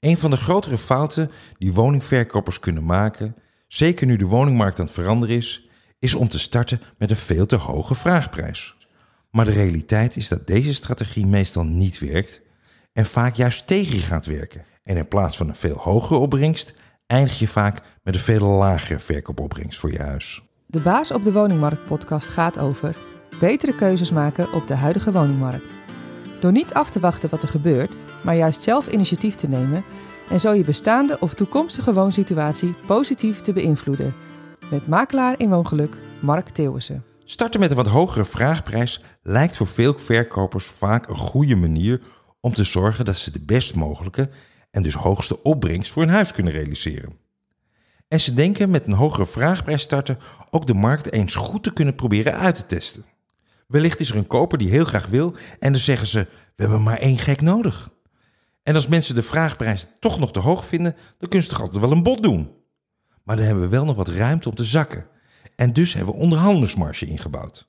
Een van de grotere fouten die woningverkopers kunnen maken, zeker nu de woningmarkt aan het veranderen is, is om te starten met een veel te hoge vraagprijs. Maar de realiteit is dat deze strategie meestal niet werkt en vaak juist tegen je gaat werken. En in plaats van een veel hogere opbrengst, eindig je vaak met een veel lagere verkoopopbrengst voor je huis. De Baas op de Woningmarkt podcast gaat over betere keuzes maken op de huidige woningmarkt. Door niet af te wachten wat er gebeurt, maar juist zelf initiatief te nemen en zo je bestaande of toekomstige woonsituatie positief te beïnvloeden. Met makelaar in woongeluk Mark Theeuwissen. Starten met een wat hogere vraagprijs lijkt voor veel verkopers vaak een goede manier om te zorgen dat ze de best mogelijke en dus hoogste opbrengst voor hun huis kunnen realiseren. En ze denken met een hogere vraagprijs starten ook de markt eens goed te kunnen proberen uit te testen. Wellicht is er een koper die heel graag wil en dan zeggen ze: We hebben maar één gek nodig. En als mensen de vraagprijs toch nog te hoog vinden, dan kunnen ze toch altijd wel een bod doen. Maar dan hebben we wel nog wat ruimte om te zakken. En dus hebben we onderhandelingsmarge ingebouwd.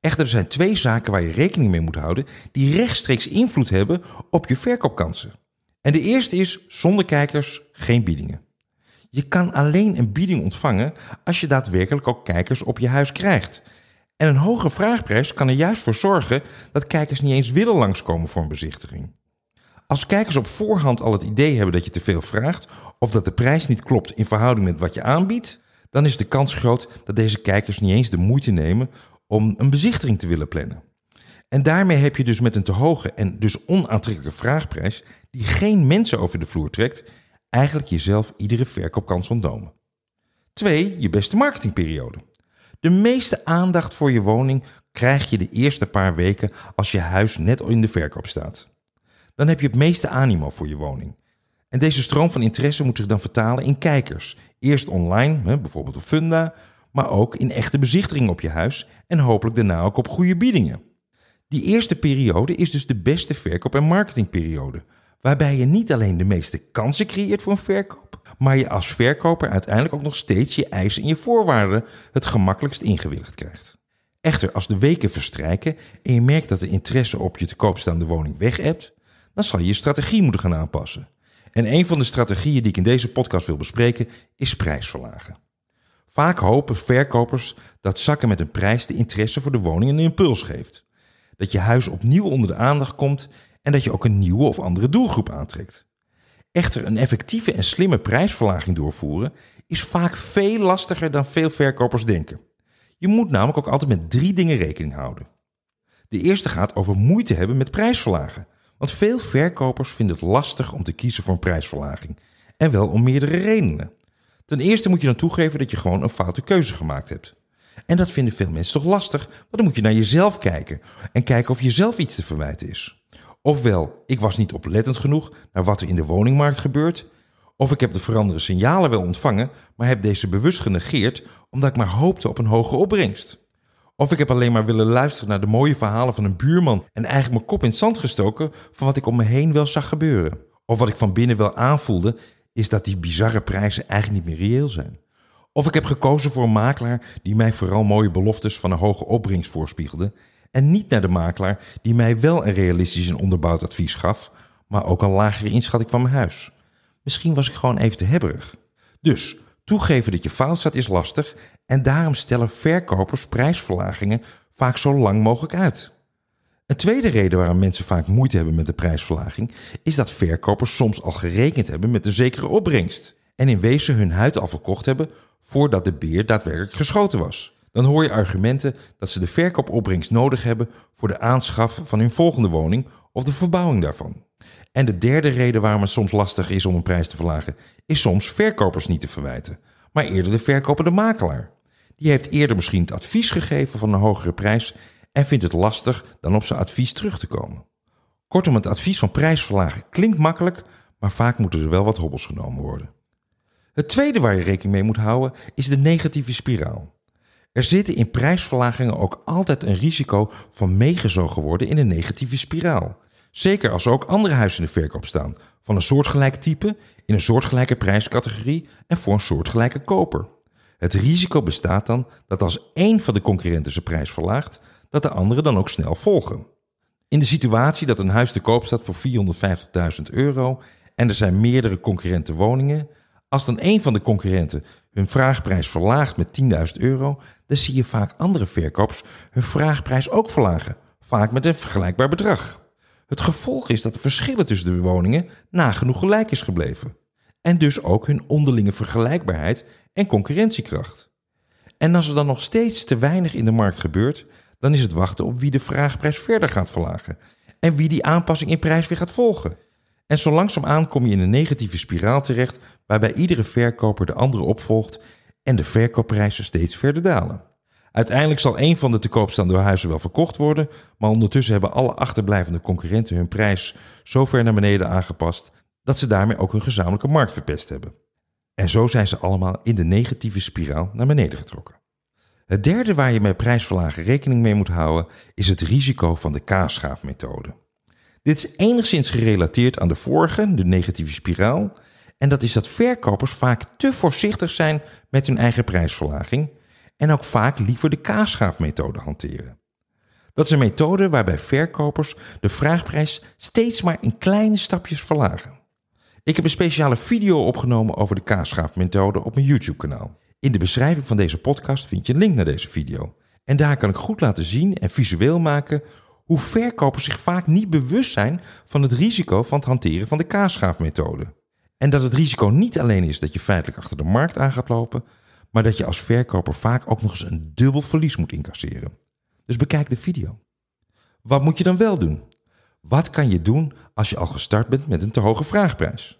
Echter, er zijn twee zaken waar je rekening mee moet houden die rechtstreeks invloed hebben op je verkoopkansen. En de eerste is zonder kijkers geen biedingen. Je kan alleen een bieding ontvangen als je daadwerkelijk ook kijkers op je huis krijgt. En een hoge vraagprijs kan er juist voor zorgen dat kijkers niet eens willen langskomen voor een bezichtiging. Als kijkers op voorhand al het idee hebben dat je te veel vraagt of dat de prijs niet klopt in verhouding met wat je aanbiedt, dan is de kans groot dat deze kijkers niet eens de moeite nemen om een bezichtiging te willen plannen. En daarmee heb je dus met een te hoge en dus onaantrekkelijke vraagprijs, die geen mensen over de vloer trekt, eigenlijk jezelf iedere verkoopkans ontnomen. 2. Je beste marketingperiode. De meeste aandacht voor je woning krijg je de eerste paar weken als je huis net in de verkoop staat. Dan heb je het meeste animo voor je woning. En deze stroom van interesse moet zich dan vertalen in kijkers. Eerst online, bijvoorbeeld op Funda, maar ook in echte bezichtiging op je huis en hopelijk daarna ook op goede biedingen. Die eerste periode is dus de beste verkoop- en marketingperiode, waarbij je niet alleen de meeste kansen creëert voor een verkoop, maar je als verkoper uiteindelijk ook nog steeds je eisen en je voorwaarden het gemakkelijkst ingewilligd krijgt. Echter, als de weken verstrijken en je merkt dat de interesse op je te koop staande woning weg dan zal je je strategie moeten gaan aanpassen. En een van de strategieën die ik in deze podcast wil bespreken is prijsverlagen. Vaak hopen verkopers dat zakken met een prijs de interesse voor de woning een impuls geeft. Dat je huis opnieuw onder de aandacht komt en dat je ook een nieuwe of andere doelgroep aantrekt. Echter, een effectieve en slimme prijsverlaging doorvoeren is vaak veel lastiger dan veel verkopers denken. Je moet namelijk ook altijd met drie dingen rekening houden. De eerste gaat over moeite hebben met prijsverlagen. Want veel verkopers vinden het lastig om te kiezen voor een prijsverlaging. En wel om meerdere redenen. Ten eerste moet je dan toegeven dat je gewoon een foute keuze gemaakt hebt. En dat vinden veel mensen toch lastig, want dan moet je naar jezelf kijken en kijken of je zelf iets te verwijten is. Ofwel, ik was niet oplettend genoeg naar wat er in de woningmarkt gebeurt, of ik heb de veranderende signalen wel ontvangen, maar heb deze bewust genegeerd omdat ik maar hoopte op een hoge opbrengst. Of ik heb alleen maar willen luisteren naar de mooie verhalen van een buurman en eigenlijk mijn kop in het zand gestoken van wat ik om me heen wel zag gebeuren. Of wat ik van binnen wel aanvoelde, is dat die bizarre prijzen eigenlijk niet meer reëel zijn. Of ik heb gekozen voor een makelaar die mij vooral mooie beloftes van een hoge opbrengst voorspiegelde. En niet naar de makelaar die mij wel een realistisch en onderbouwd advies gaf, maar ook een lagere inschatting van mijn huis. Misschien was ik gewoon even te hebberig. Dus toegeven dat je fout staat is lastig en daarom stellen verkopers prijsverlagingen vaak zo lang mogelijk uit. Een tweede reden waarom mensen vaak moeite hebben met de prijsverlaging is dat verkopers soms al gerekend hebben met een zekere opbrengst en in wezen hun huid al verkocht hebben voordat de beer daadwerkelijk geschoten was. Dan hoor je argumenten dat ze de verkoopopbrengst nodig hebben voor de aanschaf van hun volgende woning of de verbouwing daarvan. En de derde reden waarom het soms lastig is om een prijs te verlagen, is soms verkopers niet te verwijten, maar eerder de verkopende makelaar. Die heeft eerder misschien het advies gegeven van een hogere prijs en vindt het lastig dan op zijn advies terug te komen. Kortom, het advies van prijsverlagen klinkt makkelijk, maar vaak moeten er wel wat hobbels genomen worden. Het tweede waar je rekening mee moet houden is de negatieve spiraal. Er zitten in prijsverlagingen ook altijd een risico van meegezogen worden in een negatieve spiraal. Zeker als er ook andere huizen in de verkoop staan, van een soortgelijk type, in een soortgelijke prijscategorie en voor een soortgelijke koper. Het risico bestaat dan dat als één van de concurrenten zijn prijs verlaagt, dat de anderen dan ook snel volgen. In de situatie dat een huis te koop staat voor 450.000 euro en er zijn meerdere concurrente woningen, als dan een van de concurrenten hun vraagprijs verlaagt met 10.000 euro, dan zie je vaak andere verkopers hun vraagprijs ook verlagen, vaak met een vergelijkbaar bedrag. Het gevolg is dat de verschillen tussen de woningen nagenoeg gelijk is gebleven. En dus ook hun onderlinge vergelijkbaarheid en concurrentiekracht. En als er dan nog steeds te weinig in de markt gebeurt, dan is het wachten op wie de vraagprijs verder gaat verlagen en wie die aanpassing in prijs weer gaat volgen. En zo langzaamaan kom je in een negatieve spiraal terecht waarbij iedere verkoper de andere opvolgt en de verkoopprijzen steeds verder dalen. Uiteindelijk zal een van de te koop staande huizen wel verkocht worden, maar ondertussen hebben alle achterblijvende concurrenten hun prijs zo ver naar beneden aangepast dat ze daarmee ook hun gezamenlijke markt verpest hebben. En zo zijn ze allemaal in de negatieve spiraal naar beneden getrokken. Het derde waar je met prijsverlagen rekening mee moet houden is het risico van de kaasschaafmethode. Dit is enigszins gerelateerd aan de vorige, de negatieve spiraal, en dat is dat verkopers vaak te voorzichtig zijn met hun eigen prijsverlaging en ook vaak liever de kaasschaafmethode hanteren. Dat is een methode waarbij verkopers de vraagprijs steeds maar in kleine stapjes verlagen. Ik heb een speciale video opgenomen over de kaasschaafmethode op mijn YouTube-kanaal. In de beschrijving van deze podcast vind je een link naar deze video. En daar kan ik goed laten zien en visueel maken hoe verkopers zich vaak niet bewust zijn van het risico van het hanteren van de kaasschaafmethode. En dat het risico niet alleen is dat je feitelijk achter de markt aan gaat lopen, maar dat je als verkoper vaak ook nog eens een dubbel verlies moet incasseren. Dus bekijk de video. Wat moet je dan wel doen? Wat kan je doen als je al gestart bent met een te hoge vraagprijs?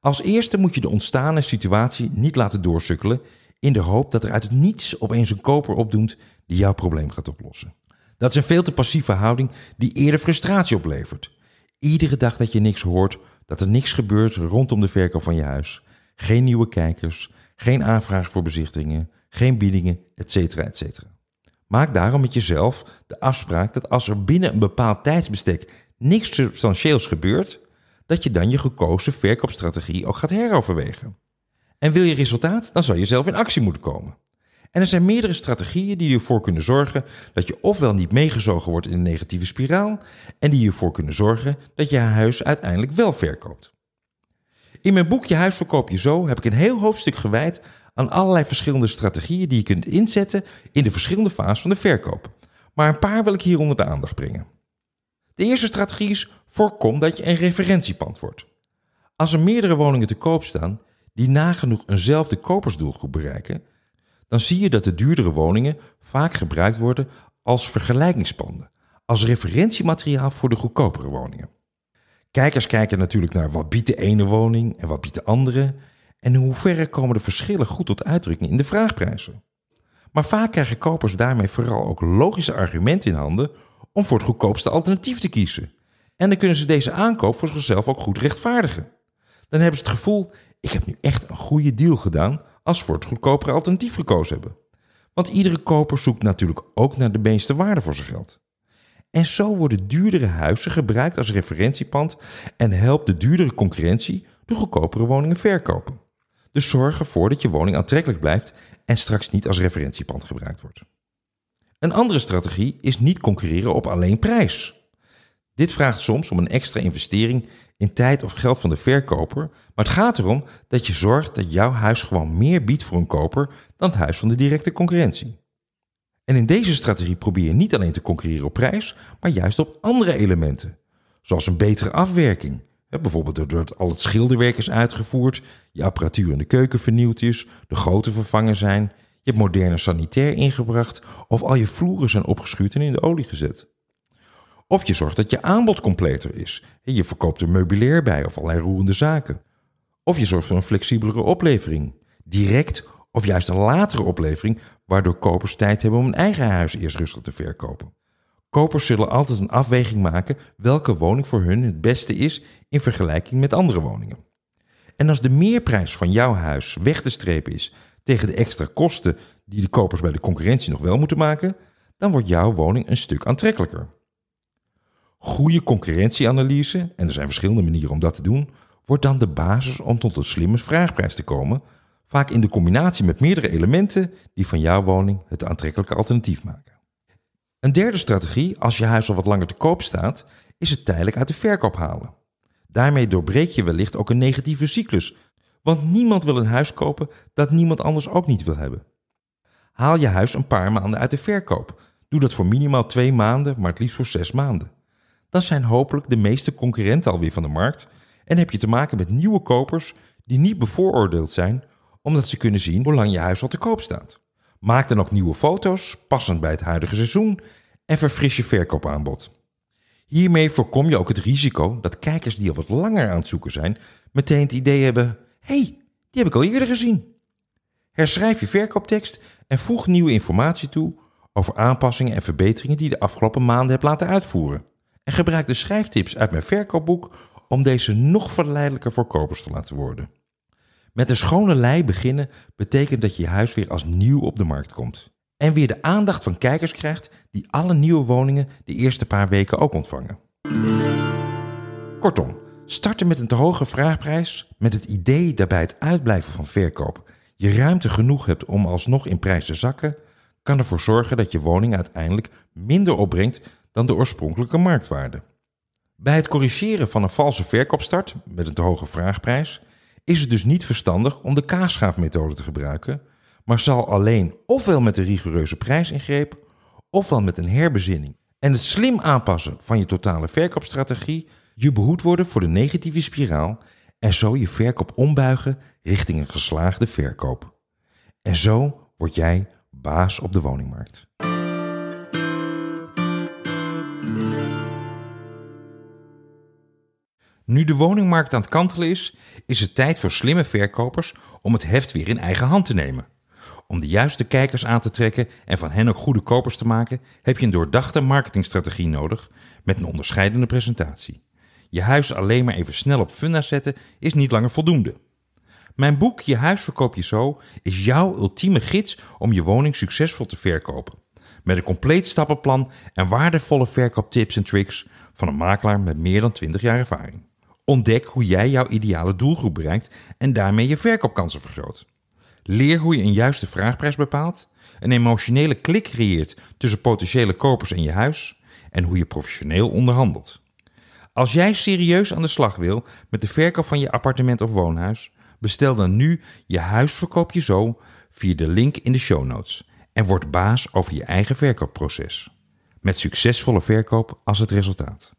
Als eerste moet je de ontstane situatie niet laten doorsukkelen in de hoop dat er uit het niets opeens een koper opdoet die jouw probleem gaat oplossen. Dat is een veel te passieve houding die eerder frustratie oplevert. Iedere dag dat je niks hoort, dat er niks gebeurt rondom de verkoop van je huis. Geen nieuwe kijkers, geen aanvraag voor bezichtigingen, geen biedingen, etc. etc. Maak daarom met jezelf de afspraak dat als er binnen een bepaald tijdsbestek niks substantieels gebeurt, dat je dan je gekozen verkoopstrategie ook gaat heroverwegen. En wil je resultaat, dan zal je zelf in actie moeten komen. En er zijn meerdere strategieën die ervoor kunnen zorgen dat je ofwel niet meegezogen wordt in een negatieve spiraal en die ervoor kunnen zorgen dat je huis uiteindelijk wel verkoopt. In mijn boekje Huis verkoop je zo heb ik een heel hoofdstuk gewijd aan allerlei verschillende strategieën die je kunt inzetten in de verschillende fases van de verkoop. Maar een paar wil ik hier onder de aandacht brengen. De eerste strategie is voorkom dat je een referentiepand wordt. Als er meerdere woningen te koop staan die nagenoeg eenzelfde kopersdoelgroep bereiken, dan zie je dat de duurdere woningen vaak gebruikt worden als vergelijkingspanden, als referentiemateriaal voor de goedkopere woningen. Kijkers kijken natuurlijk naar wat biedt de ene woning en wat biedt de andere en in hoeverre komen de verschillen goed tot uitdrukking in de vraagprijzen. Maar vaak krijgen kopers daarmee vooral ook logische argumenten in handen om voor het goedkoopste alternatief te kiezen. En dan kunnen ze deze aankoop voor zichzelf ook goed rechtvaardigen. Dan hebben ze het gevoel, ik heb nu echt een goede deal gedaan als voor het goedkopere alternatief gekozen hebben. Want iedere koper zoekt natuurlijk ook naar de meeste waarde voor zijn geld. En zo worden duurdere huizen gebruikt als referentiepand en helpt de duurdere concurrentie de goedkopere woningen verkopen. Dus zorg ervoor dat je woning aantrekkelijk blijft en straks niet als referentiepand gebruikt wordt. Een andere strategie is niet concurreren op alleen prijs. Dit vraagt soms om een extra investering in tijd of geld van de verkoper, maar het gaat erom dat je zorgt dat jouw huis gewoon meer biedt voor een koper dan het huis van de directe concurrentie. En in deze strategie probeer je niet alleen te concurreren op prijs, maar juist op andere elementen, zoals een betere afwerking. Bijvoorbeeld doordat al het schilderwerk is uitgevoerd, je apparatuur in de keuken vernieuwd is, de goten vervangen zijn, je hebt moderne sanitair ingebracht of al je vloeren zijn opgeschuurd en in de olie gezet. Of je zorgt dat je aanbod completer is. Je verkoopt er meubilair bij of allerlei roerende zaken. Of je zorgt voor een flexibelere oplevering. Direct of juist een latere oplevering, waardoor kopers tijd hebben om een eigen huis eerst rustig te verkopen. Kopers zullen altijd een afweging maken welke woning voor hun het beste is in vergelijking met andere woningen. En als de meerprijs van jouw huis weg te strepen is tegen de extra kosten die de kopers bij de concurrentie nog wel moeten maken, dan wordt jouw woning een stuk aantrekkelijker. Goede concurrentieanalyse, en er zijn verschillende manieren om dat te doen, wordt dan de basis om tot een slimme vraagprijs te komen, vaak in de combinatie met meerdere elementen die van jouw woning het aantrekkelijke alternatief maken. Een derde strategie, als je huis al wat langer te koop staat, is het tijdelijk uit de verkoop halen. Daarmee doorbreek je wellicht ook een negatieve cyclus, want niemand wil een huis kopen dat niemand anders ook niet wil hebben. Haal je huis een paar maanden uit de verkoop. Doe dat voor minimaal twee maanden, maar het liefst voor zes maanden. Dan zijn hopelijk de meeste concurrenten alweer van de markt en heb je te maken met nieuwe kopers die niet bevooroordeeld zijn omdat ze kunnen zien hoe lang je huis al te koop staat. Maak dan ook nieuwe foto's, passend bij het huidige seizoen, en verfris je verkoopaanbod. Hiermee voorkom je ook het risico dat kijkers die al wat langer aan het zoeken zijn, meteen het idee hebben: hey, die heb ik al eerder gezien. Herschrijf je verkooptekst en voeg nieuwe informatie toe over aanpassingen en verbeteringen die je de afgelopen maanden hebt laten uitvoeren. En gebruik de schrijftips uit mijn verkoopboek om deze nog verleidelijker voor kopers te laten worden. Met een schone lei beginnen betekent dat je huis weer als nieuw op de markt komt. En weer de aandacht van kijkers krijgt die alle nieuwe woningen de eerste paar weken ook ontvangen. Kortom, starten met een te hoge vraagprijs met het idee dat bij het uitblijven van verkoop je ruimte genoeg hebt om alsnog in prijs te zakken, kan ervoor zorgen dat je woning uiteindelijk minder opbrengt dan de oorspronkelijke marktwaarde. Bij het corrigeren van een valse verkoopstart met een te hoge vraagprijs is het dus niet verstandig om de kaasschaafmethode te gebruiken, maar zal alleen ofwel met een rigoureuze prijsingreep ofwel met een herbezinning en het slim aanpassen van je totale verkoopstrategie je behoed worden voor de negatieve spiraal en zo je verkoop ombuigen richting een geslaagde verkoop. En zo word jij baas op de woningmarkt. Nu de woningmarkt aan het kantelen is, is het tijd voor slimme verkopers om het heft weer in eigen hand te nemen. Om de juiste kijkers aan te trekken en van hen ook goede kopers te maken, heb je een doordachte marketingstrategie nodig met een onderscheidende presentatie. Je huis alleen maar even snel op funda zetten is niet langer voldoende. Mijn boek Je huis verkoop je zo is jouw ultieme gids om je woning succesvol te verkopen. Met een compleet stappenplan en waardevolle verkooptips en tricks van een makelaar met meer dan 20 jaar ervaring. Ontdek hoe jij jouw ideale doelgroep bereikt en daarmee je verkoopkansen vergroot. Leer hoe je een juiste vraagprijs bepaalt, een emotionele klik creëert tussen potentiële kopers en je huis en hoe je professioneel onderhandelt. Als jij serieus aan de slag wil met de verkoop van je appartement of woonhuis, bestel dan nu je huis verkoop je zo via de link in de show notes en word baas over je eigen verkoopproces. Met succesvolle verkoop als het resultaat.